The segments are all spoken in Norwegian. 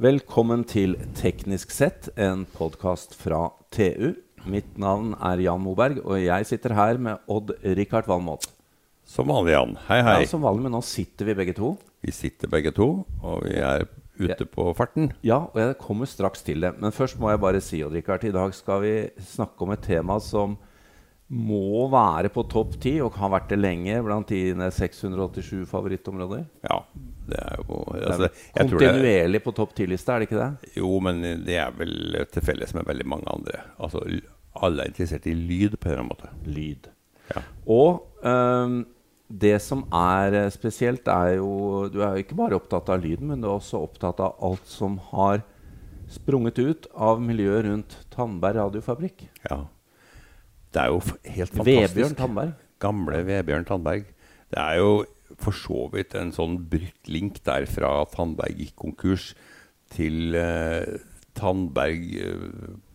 Velkommen til Teknisk sett, en podkast fra TU. Mitt navn er Jan Moberg, og jeg sitter her med Odd-Rikard Valmot. Som vanlig, Jan. Hei, hei. Ja, som vanlig, men nå sitter vi begge to. Vi sitter begge to, og vi er ute på farten. Ja, og jeg kommer straks til det. Men først må jeg bare si, Odd-Rikard, i dag skal vi snakke om et tema som må være på topp ti, og har vært det lenge, blant dine 687 favorittområder. Ja, det er jo Altså, jeg Kontinuerlig det, på topp ti-lista, er det ikke det? Jo, men det er vel til felles med veldig mange andre. Altså, alle er interessert i lyd på en eller annen måte. Lyd. Ja. Og um, det som er eh, spesielt, er jo Du er jo ikke bare opptatt av lyden, men du er også opptatt av alt som har sprunget ut av miljøet rundt Tandberg radiofabrikk. ja. Det er jo helt fantastisk. Vebjørn Tandberg. Gamle Vebjørn Tandberg. Det er jo for så vidt en sånn brutt link der fra Tandberg gikk konkurs til eh, Tandberg eh,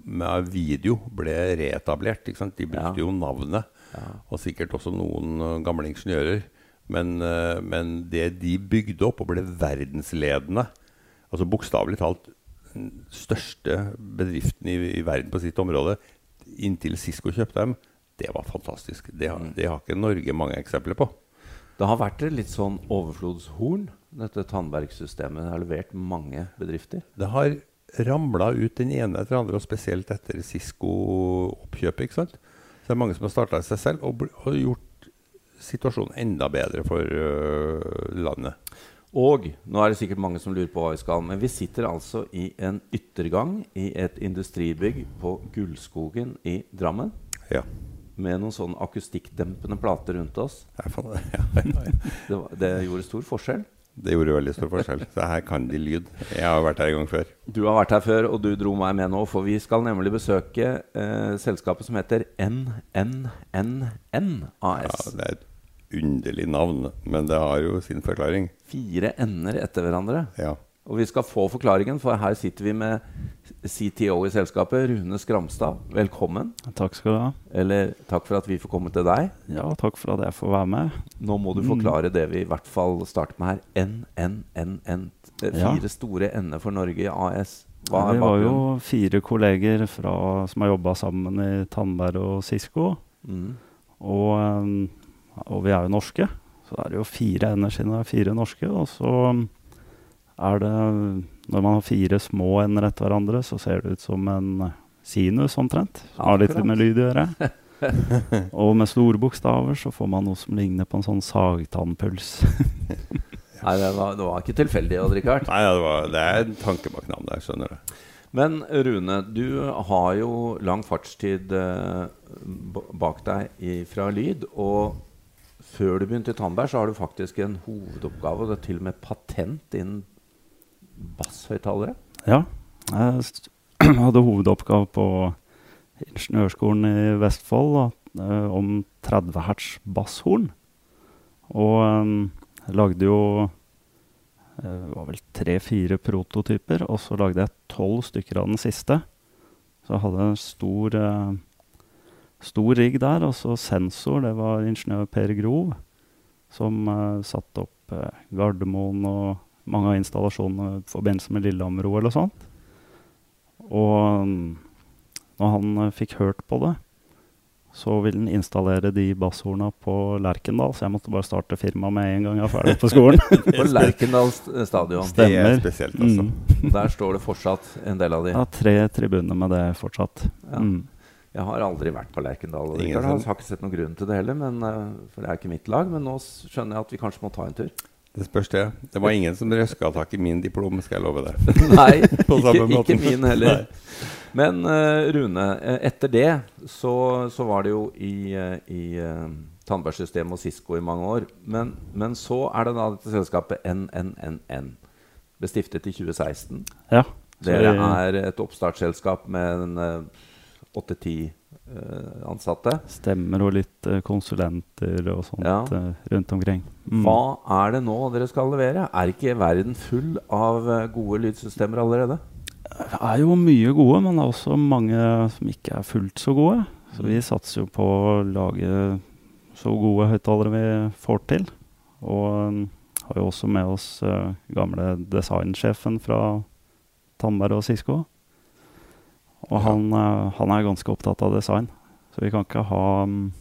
med video ble reetablert. De brukte Ja. jo navnet, og sikkert også noen eh, gamle ingeniører. Men, eh, men det de bygde opp og ble verdensledende, altså bokstavelig talt den største bedriften i, i verden på sitt område, inntil Cisco kjøpte dem, det var fantastisk. Det har, det har ikke Norge mange eksempler på. Det har vært et litt sånn overflodshorn, dette Tandberg-systemet. Har levert mange bedrifter. Det har ramla ut den ene etter den andre, og spesielt etter Cisco-oppkjøpet. ikke sant? Så det er mange som har starta seg selv og, og gjort situasjonen enda bedre for uh, landet. Og nå er det sikkert mange som lurer på hva vi skal, men vi sitter altså i en yttergang i et industribygg på Gullskogen i Drammen. Ja. Med noen sånn akustikkdempende plater rundt oss. Det, ja, ja. Det, var, det gjorde stor forskjell. det gjorde veldig stor forskjell. Så her kan de lyd. Jeg har vært her en gang før. Du har vært her før, og du dro meg med nå, for vi skal nemlig besøke eh, selskapet som heter NNNN Ja, det er et underlig navn, men det har jo sin forklaring. Fire ender etter hverandre. Ja. Og vi skal få forklaringen, for her sitter vi med CTO i selskapet, Rune Skramstad. Velkommen. Takk skal du ha. Eller takk for at vi får komme til deg. Ja, takk for at jeg får være med. Nå må du forklare det vi i hvert fall starter med her. NNNN. Fire Ja. Fire store ender for Norge i AS. Hva er vi var jo fire kolleger fra, som har jobba sammen i Tandberg og Sisko. Mm. Og, um, og vi er jo norske, så er det er jo fire ender er fire norske. Og så er det Når man har fire små ender etter hverandre, så ser det ut som en sinus omtrent. Har litt med lyd å gjøre. og med store bokstaver så får man noe som ligner på en sånn sagtannpuls. Nei, det var, det var ikke tilfeldig, Odd Rikard. Nei, det, var, det er en tanke bak navnet der, skjønner du. Men Rune, du har jo lang fartstid eh, bak deg i, fra lyd. Og før du begynte i Tandberg, så har du faktisk en hovedoppgave, og det er til og med patent innen basshøyttalere. Ja. Jeg hadde hovedoppgave på Ingeniørskolen i Vestfold da, eh, om 30 hertz basshorn. Og um, jeg lagde jo eh, det var vel tre-fire prototyper, og så lagde jeg tolv stykker av den siste. Så jeg hadde en stor, eh, stor rigg der, og så sensor. Det var ingeniør Per Grov som uh, satte opp uh, Gardermoen og mange av installasjonene i forbindelse med Lillehammer-OL og sånt. Og mm, når han uh, fikk hørt på det, så ville han installere de basshorna på Lerkendal, så jeg måtte bare starte firma med en gang jeg var ferdig på skolen. På Lerkendal stadion. Stemmer. Det er spesielt, altså. Mm. Der står det fortsatt en del av de. Ja, tre tribuner med det fortsatt. Ja. Mm. Jeg har aldri vært på Lerkendal. og Ingen Jeg har ikke sett noen grunn til det heller, men, eh, for det er ikke mitt lag. Men nå skjønner jeg at vi kanskje må ta en tur. Det spørs det. Det var ingen som røska tak i min diplom, skal jeg love deg. Nei, ikke, ikke min heller. Men uh, Rune, eh, etter det så, så var det jo i, uh, i uh, Tandbergsystemet og Cisco i mange år. Men, men så er det da dette selskapet NNNN. Ble stiftet i 2016. Ja. Dere er et oppstartsselskap med åtte-ti eh, ansatte. Stemmer og litt eh, konsulenter og sånt Ja. eh, rundt omkring. Mm. Hva er det nå dere skal levere? Er ikke verden full av gode lydsystemer allerede? Det er jo mye gode, men det er også mange som ikke er fullt så gode. Så vi satser jo på å lage så gode høyttalere vi får til. Og har jo også med oss gamle designsjefen fra Tandberg og Sisko. Og han, eh, han er ganske opptatt av design. Så vi kan ikke ha, mm,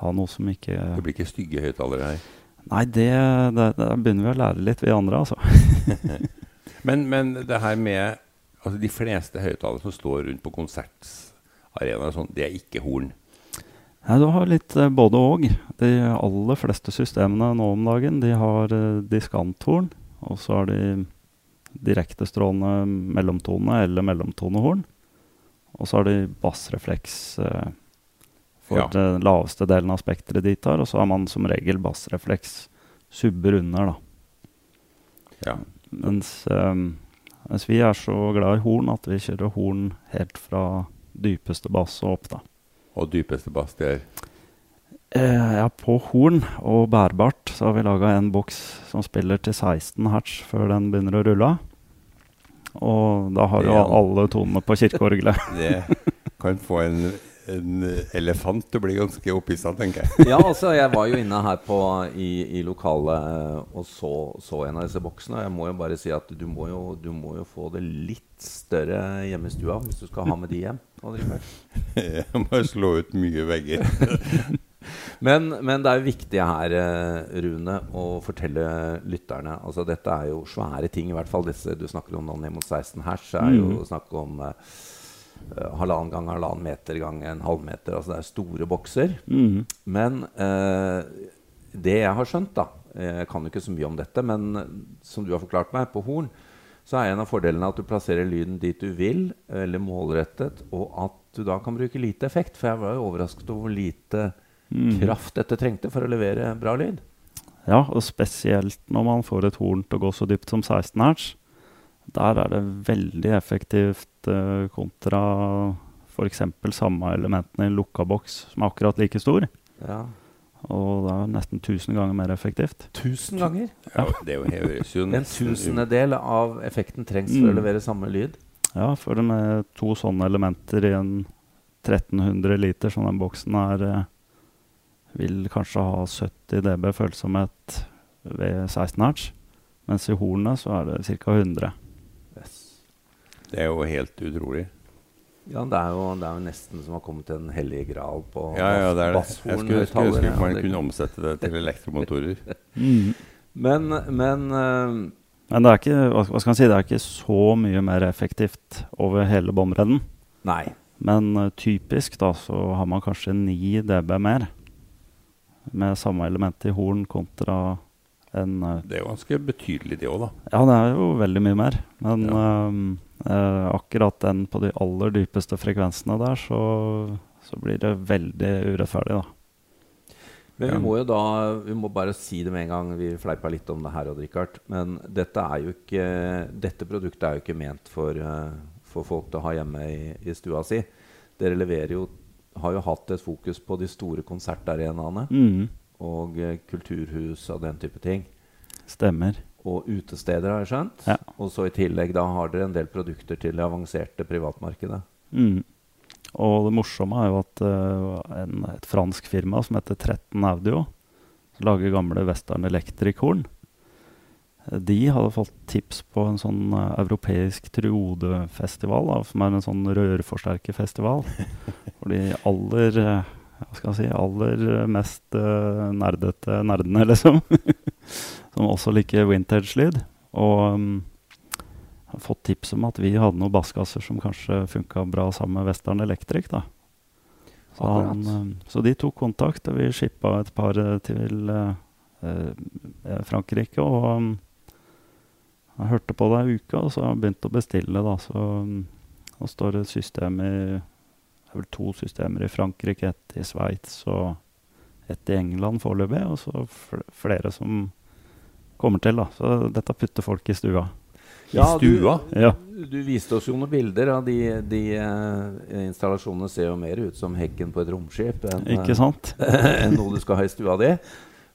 ha noe som ikke Det blir ikke stygge høyttalere her. Nei, det, det, det, begynner vi å lære litt, vi andre, altså. Men, men det her med altså De fleste høyttalere som står rundt på konsertarenaer, og sånn, det er ikke horn. Nei, du har litt eh, både og. De aller fleste systemene nå om dagen de har eh, diskanthorn, og så har de direktestrålende mellomtone eller mellomtonehorn. Og så har de bassrefleks uh, for Ja. den laveste delen av spekteret de tar, og så har man som regel bassrefleks subber under, da. Ja. Mens, um, mens vi er så glad i horn at vi kjører horn helt fra dypeste bass og opp, da. Og dypeste bass, det er Eh, ja, på horn og bærbart så har vi laga en boks som spiller til 16 hertz før den begynner å rulle. Og da har du alle tonene på kirkeorgelet. Det kan få en, en elefant til å bli ganske opphissa, tenker jeg. Ja, altså, jeg var jo inne her på, i, i lokalet eh, og så, så en av disse boksene. Og jeg må jo bare si at du må jo, du må jo få det litt større hjemme i stua hvis du skal ha med de hjem. Jeg må slå ut mye vegger. Men, men det er jo viktig her, eh, Rune, å fortelle lytterne Altså Dette er jo svære ting, i hvert fall disse du snakker om nå ned mot 16 hertz. er jo Mm. snakk om eh, halvannen gang halvannen meter gang en halvmeter. Altså det er store bokser. Mm. Men uh, det jeg har skjønt, da Jeg kan jo ikke så mye om dette, men som du har forklart meg, på horn så er en av fordelene at du plasserer lyden dit du vil, eller målrettet, og at du da kan bruke lite effekt. For jeg var jo overrasket over hvor lite Mhm. kraft dette trengte for å levere bra lyd. Ja, og spesielt når man får et horn til å gå så dypt som 16 hertz. Der er det veldig effektivt uh, kontra f.eks. samme elementene i en lukka boks som er akkurat like stor. Ja. Og det er nesten 1000 ganger mer effektivt. Tusen ganger! Ja, det er jo, høres jo En tusendedel av effekten trengs for å Mm. levere samme lyd. Ja, for med to sånne elementer i en 1300 liter som den boksen er, eh, vil kanskje ha 70 dB følsomhet ved 16 hertz. Mens i hornet så er det ca. 100. Yes. Det er jo helt utrolig. Ja, det er, jo, det er jo nesten som å komme til en hellig gral på Ja, ja, det er det. Jeg basshorn, skulle, skulle ønske man kunne omsette det til elektromotorer. Men, men uh, Men det er ikke, hva hva skal man si, det er ikke så mye mer effektivt over hele bomredden. Nei. Men uh, typisk da, så har man kanskje 9 dB mer med samme element i horn kontra en eh, Det er jo ganske betydelig, det òg, da. Ja, det er jo veldig mye mer. Men Ja. ehm, eh, akkurat den på de aller dypeste frekvensene der, så, så blir det veldig urettferdig, da. Men vi må jo da Vi må bare si det med en gang. Vi fleipa litt om det her, Odd Rikard. Men dette, er jo ikke, dette produktet er jo ikke ment for, eh, for folk til å ha hjemme i, i stua si. Dere leverer jo har jo hatt et fokus på de store konsertarenaene Mm, og eh, kulturhus og den type ting. stemmer. Og utesteder, har jeg skjønt. Ja. Og så i tillegg da har dere en del produkter til det avanserte privatmarkedet. Mm. Og det morsomme er jo at uh, en, et fransk firma som heter 13 Audio, som lager gamle Western Electric-horn, de hadde fått tips på en sånn eh, europeisk triodefestival, da, som er en sånn rørforsterkerfestival. For de aller eh, hva skal jeg si, aller mest uh, nerdete nerdene, liksom. som også liker vintage-lyd. Og um, har fått tips om at vi hadde noen basskasser som kanskje funka bra sammen med Western Electric. da. Så, han, eh, så de tok kontakt, og vi shippa et par til uh, Frankrike. Og um, jeg hørte på det ei uke, og så har jeg begynt å bestille. da, Så um, nå står det system i det er vel to systemer i Frankrike, ett i Sveits og ett i England foreløpig. Og så flere som kommer til. da. Så dette putter folk i stua. I stua? Ja. Du viste oss jo noen bilder av de, de uh, installasjonene ser jo mer ut som hekken på et romskip enn sant? enn noe du skal ha i stua di.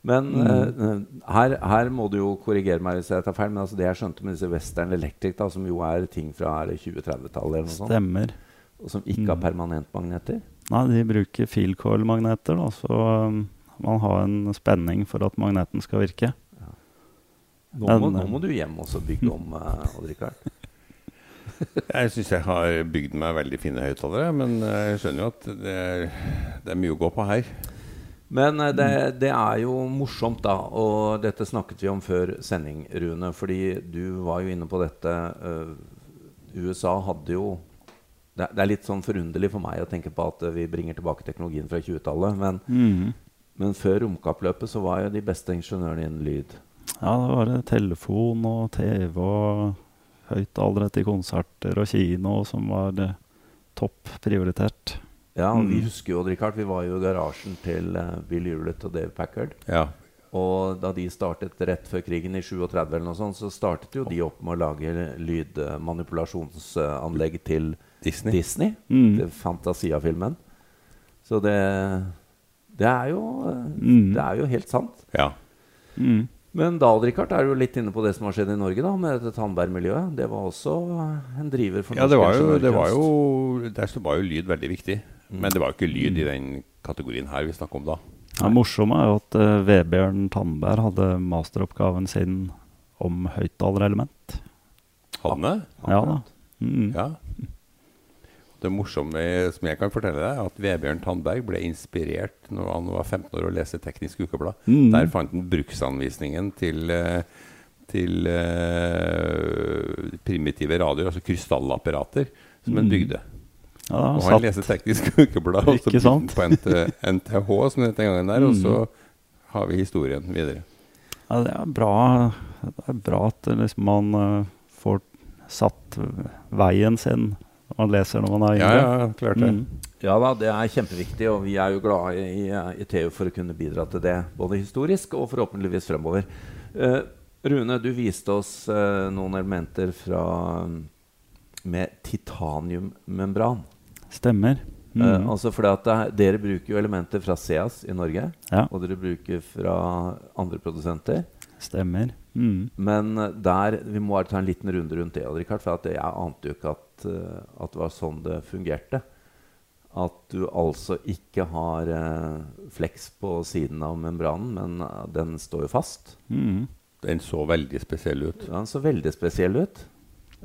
Men Mm. uh, her, her må du jo korrigere meg hvis jeg tar feil. Men altså det jeg skjønte med disse Western Electric, da, som jo er ting fra 20-30-tallet eller noe sånt, Stemmer. og som ikke har Mm. permanentmagneter Nei, de bruker filcoil-magneter, da, så um, man har en spenning for at magneten skal virke. nå, må, Men, nå må du hjem og bygge om, uh, Odd Rikard. Jeg syns jeg har bygd meg veldig fine høyttalere, men jeg skjønner jo at det er, det er mye å gå på her. Men eh, det, det, er jo morsomt, da. Og dette snakket vi om før sending, Rune. Fordi du var jo inne på dette. Uh, USA hadde jo det, er litt sånn forunderlig for meg å tenke på at vi bringer tilbake teknologien fra 20-tallet. Men, mm. men, før romkappløpet så var jo de beste ingeniørene innen lyd. Ja, det var det telefon og TV og høyttalere til konserter og kino som var topp prioritert. Ja, mm. vi husker jo, Richard, vi var jo i garasjen til uh, Bill Hewlett og Dave Packard. Ja. Og da de startet rett før krigen i 37, eller noe sånt, så startet jo de opp med å lage lydmanipulasjonsanlegg til Disney. Disney mm. til Fantasia-filmen. Så det, det, er jo, mm. det er jo helt sant. Ja. Mm. Men da Richard, er du litt inne på det som har skjedd i Norge da, med dette Tandberg-miljøet. Det var også en driver for ja, det var jo, det var jo, Der var jo lyd veldig viktig. Mm. Men det var jo ikke lyd i den kategorien her vi snakker om da. Det morsomme er jo at uh, Vebjørn Tandberg hadde masteroppgaven sin om høyttalerelement. Hadde han det? Ja da. Mm. ja. Det morsomme som jeg kan fortelle deg, er at Vebjørn Tandberg ble inspirert når han var 15 år og leste Teknisk Ukeblad. Mm. Der fant han bruksanvisningen til, eh, til uh, primitive radioer, altså krystallapparater, som han en bygde. Ja, og han leste Teknisk Ukeblad og så begynte på NTH, som det het den gangen der, og så mm. har vi historien videre. Ja, det er bra, det er bra at liksom, man uh, får satt veien sin når man leser når man er yngre. Ja, ja, klart det. Mm. Ja da, det er kjempeviktig, og vi er jo glade i, i TU for å kunne bidra til det. Både historisk og forhåpentligvis fremover. Uh, Rune, du viste oss uh, noen elementer fra, med titaniummembran. Stemmer. Mm. Uh, altså fordi at det, Dere bruker jo elementer fra SEAS i Norge, ja. og dere bruker fra andre produsenter. Stemmer. Mm. Men der, vi må ta en liten runde rundt det. Richard, for jeg ante jo ikke at, uh, at, det var sånn det fungerte. At du altså ikke har uh, flex på siden av membranen, men uh, den står jo fast. Mm. Den så veldig spesiell ut. Ja, den så veldig spesiell ut.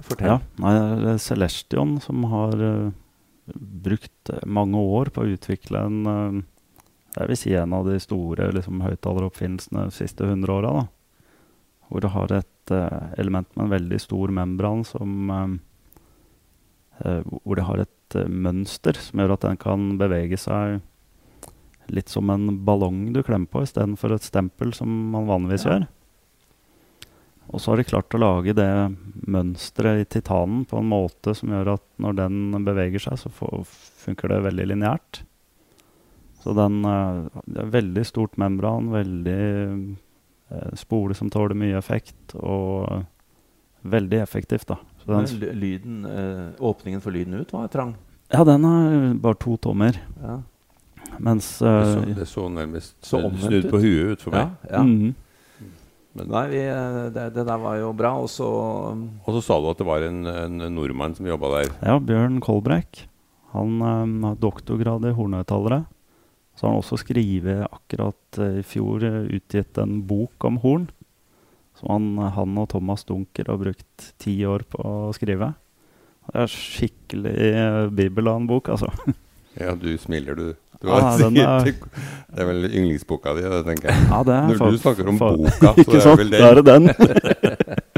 Fortell. Ja, nei, det er Celestion som har brukt mange år på å utvikle en jeg vil si en av de store liksom, høyttaleroppfinnelsene de siste 100 åra hvor det har et uh, element med en veldig stor membran som uh, Hvor det har et mønster som gjør at den kan bevege seg litt som en ballong du klemmer på, istedenfor et stempel som man vanligvis ja. gjør. Og så har de klart å lage det mønsteret i titanen på en måte som gjør at når den beveger seg, så funker det veldig lineært. Så den det er veldig stort membran, veldig Eh, spole som tåler mye effekt, og veldig effektivt, da. Men lyden, eh, åpningen for lyden ut var trang? Ja, den er bare to tommer. Ja. Mens det, så, det, så, nærmest snudd på huet ut for meg. Ja, ja. Mm -hmm. Men nei, vi, det, det, der var jo bra. Og så Og så sa du at det var en, en nordmann som jobba der? Ja, Bjørn Kolbrekk. Han um, har doktorgrad i hornhøyttalere. Så har han også skrevet akkurat uh, i fjor uh, utgitt en bok om horn. Som han, han, og Thomas Dunker har brukt ti år på å skrive. Det er skikkelig uh, bibel av en bok, altså. ja, du smiler, du. Du ah, er, det er vel yndlingsboka di, det tenker jeg. Ja, det er Når du snakker om boka, så er det vel den. Ikke sant, da er det den.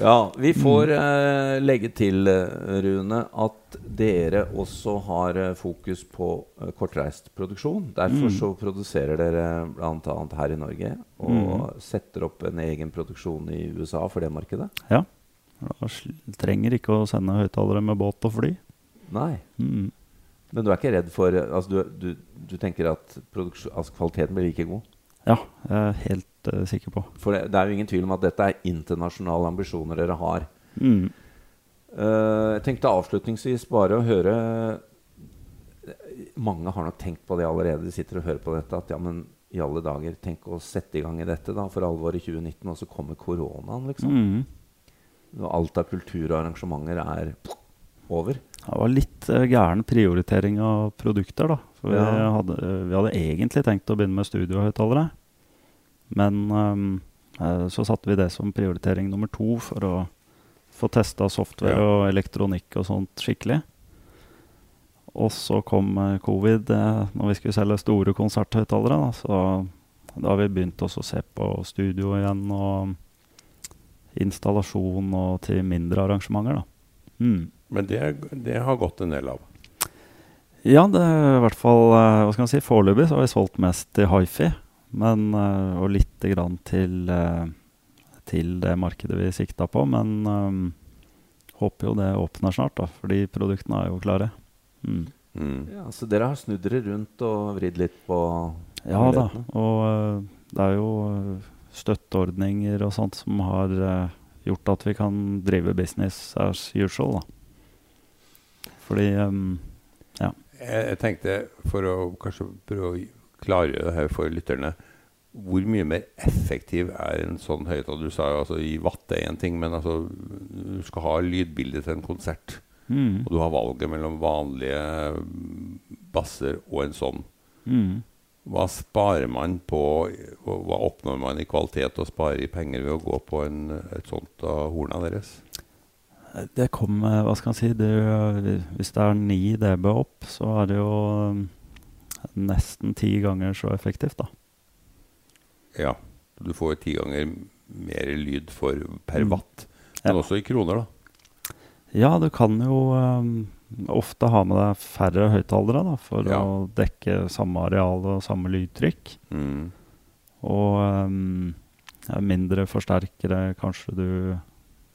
Ja, vi får uh, legge til, uh, Rune, at dere også har uh, fokus på kortreist produksjon. Derfor mm. så produserer dere bl.a. her i Norge og mm. setter opp en egen produksjon i USA for det markedet. Ja. Da trenger ikke å sende høyttalere med båt og fly. Nei. Mm. Men du er ikke redd for altså du, du, du tenker at altså kvaliteten blir like god? Ja, jeg er helt uh, sikker på. For det, det, er jo ingen tvil om at dette er internasjonale ambisjoner dere har. Mm. Uh, jeg tenkte avslutningsvis bare å høre Mange har nok tenkt på det allerede. De sitter og hører på dette. At ja, men i alle dager, tenk å sette i gang i dette da, for alvor i 2019, og så kommer koronaen, liksom. Mm. Alt av kultur og arrangementer er over. Det var litt uh, gæren prioritering av produkter, da. For ja. vi, hadde, vi, hadde, egentlig tenkt å begynne med studiohøyttalere. Men um, så satte vi det som prioritering nummer to for å få testa software Ja. og elektronikk og sånt skikkelig. Og så kom eh, covid eh, når vi skulle selge store konserthøyttalere. Da, så da har vi begynt også å se på studio igjen og installasjon og til mindre arrangementer. Da. Mm. Men det, det har gått en del av. Ja, det er i hvert fall eh, Hva skal man si, Foreløpig så har vi solgt mest til hifi. Men, eh, og lite grann til, eh, til det markedet vi sikta på. Men um, håper jo det åpner snart, da, fordi produktene er jo klare. Mm. Mm. Ja, så dere har snudd dere rundt og vridd litt på Ja da. Og uh, det er jo støtteordninger og sånt som har uh, gjort at vi kan drive business as usual, da. Fordi eh, Jeg, jeg tenkte, for å kanskje prøve å klargjøre det her for lytterne Hvor mye mer effektiv er en sånn høyttaler? Du sa jo altså i watt er én ting, men altså du skal ha lydbilde til en konsert. mm, Og du har valget mellom vanlige basser og en sånn. mm. Hva sparer man på Hva oppnår man i kvalitet og sparer i penger ved å gå på en, et sånt av horna deres? Det kommer Hva skal man si det, Hvis det er 9 dB opp, så er det jo um, nesten ti ganger så effektivt, da. Ja, du får ti ganger mer lyd for, per Mm. watt. Men Ja. også i kroner, da. Ja, du kan jo um, ofte ha med deg færre høyttalere da, for Ja. å dekke samme areal og samme lydtrykk. Mm. Og um, mindre forsterkere. Kanskje du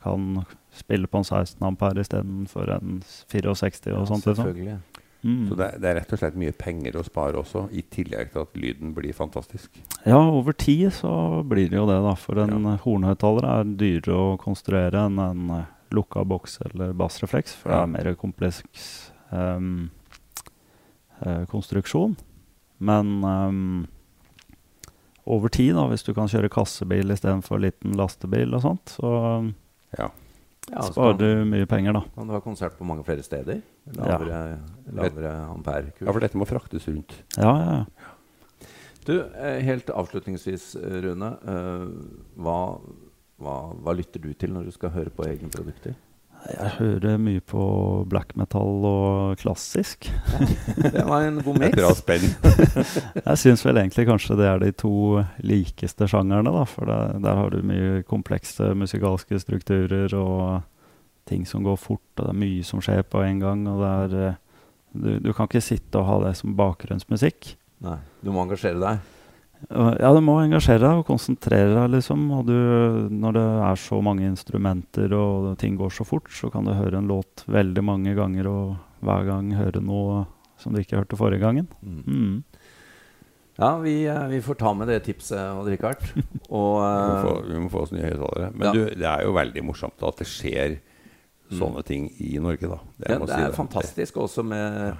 kan spille på en 16 ampere istedenfor en 64 og sånt. Liksom. Selvfølgelig. Mm. Så det, er- det er rett og slett mye penger å spare også, i tillegg til at lyden blir fantastisk. Ja, over tid så blir det jo det, da. For en Ja. ja. hornhøyttaler er dyrere å konstruere enn en eh, lukka boks eller bassrefleks, for Ja. det er mer kompleks um, konstruksjon. Men um, over tid, da, hvis du kan kjøre kassebil istedenfor liten lastebil og sånt, så Ja. Ja, så sparer du mye penger, da. kan du ha konsert på mange flere steder. Ja. Lavere, lavere amperekurs. ja, for dette må fraktes rundt. Ja, ja, ja. Du, eh, helt avslutningsvis, eh, Rune. eh, Hva, hva, hva lytter du til når du skal høre på egne produkter? Jeg hører mye på black metal og klassisk. Det var en god mix. bra spenn. Jeg syns vel egentlig kanskje det er de to likeste sjangerne, da. For det, der har du mye komplekse musikalske strukturer og ting som går fort, og det er mye som skjer på en gang. Og det er eh, du, du kan ikke sitte og ha det som bakgrunnsmusikk. Nei, du må engasjere deg. Ja, du må engasjere deg og konsentrere deg, liksom. Og du, når det er så mange instrumenter og ting går så fort, så kan du høre en låt veldig mange ganger og hver gang høre noe som du ikke hørte forrige gangen. Mm. Mm. Ja, vi, eh, vi får ta med det tipset, Odd Rikard. Og Vi må eh, få, vi må få oss nye høyttalere. Men Ja. du, det er jo veldig morsomt at det skjer sånne ting i Norge, da. Det, ja, det si er fantastisk også med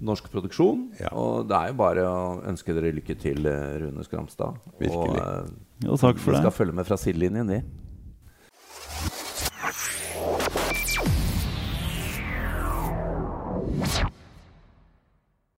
norsk produksjon. Ja. Og det er jo bare å ønske dere lykke til, eh, Rune Skramstad. Virkelig. Og uh, Jo, takk for vi det. skal følge med fra sidelinjen, vi.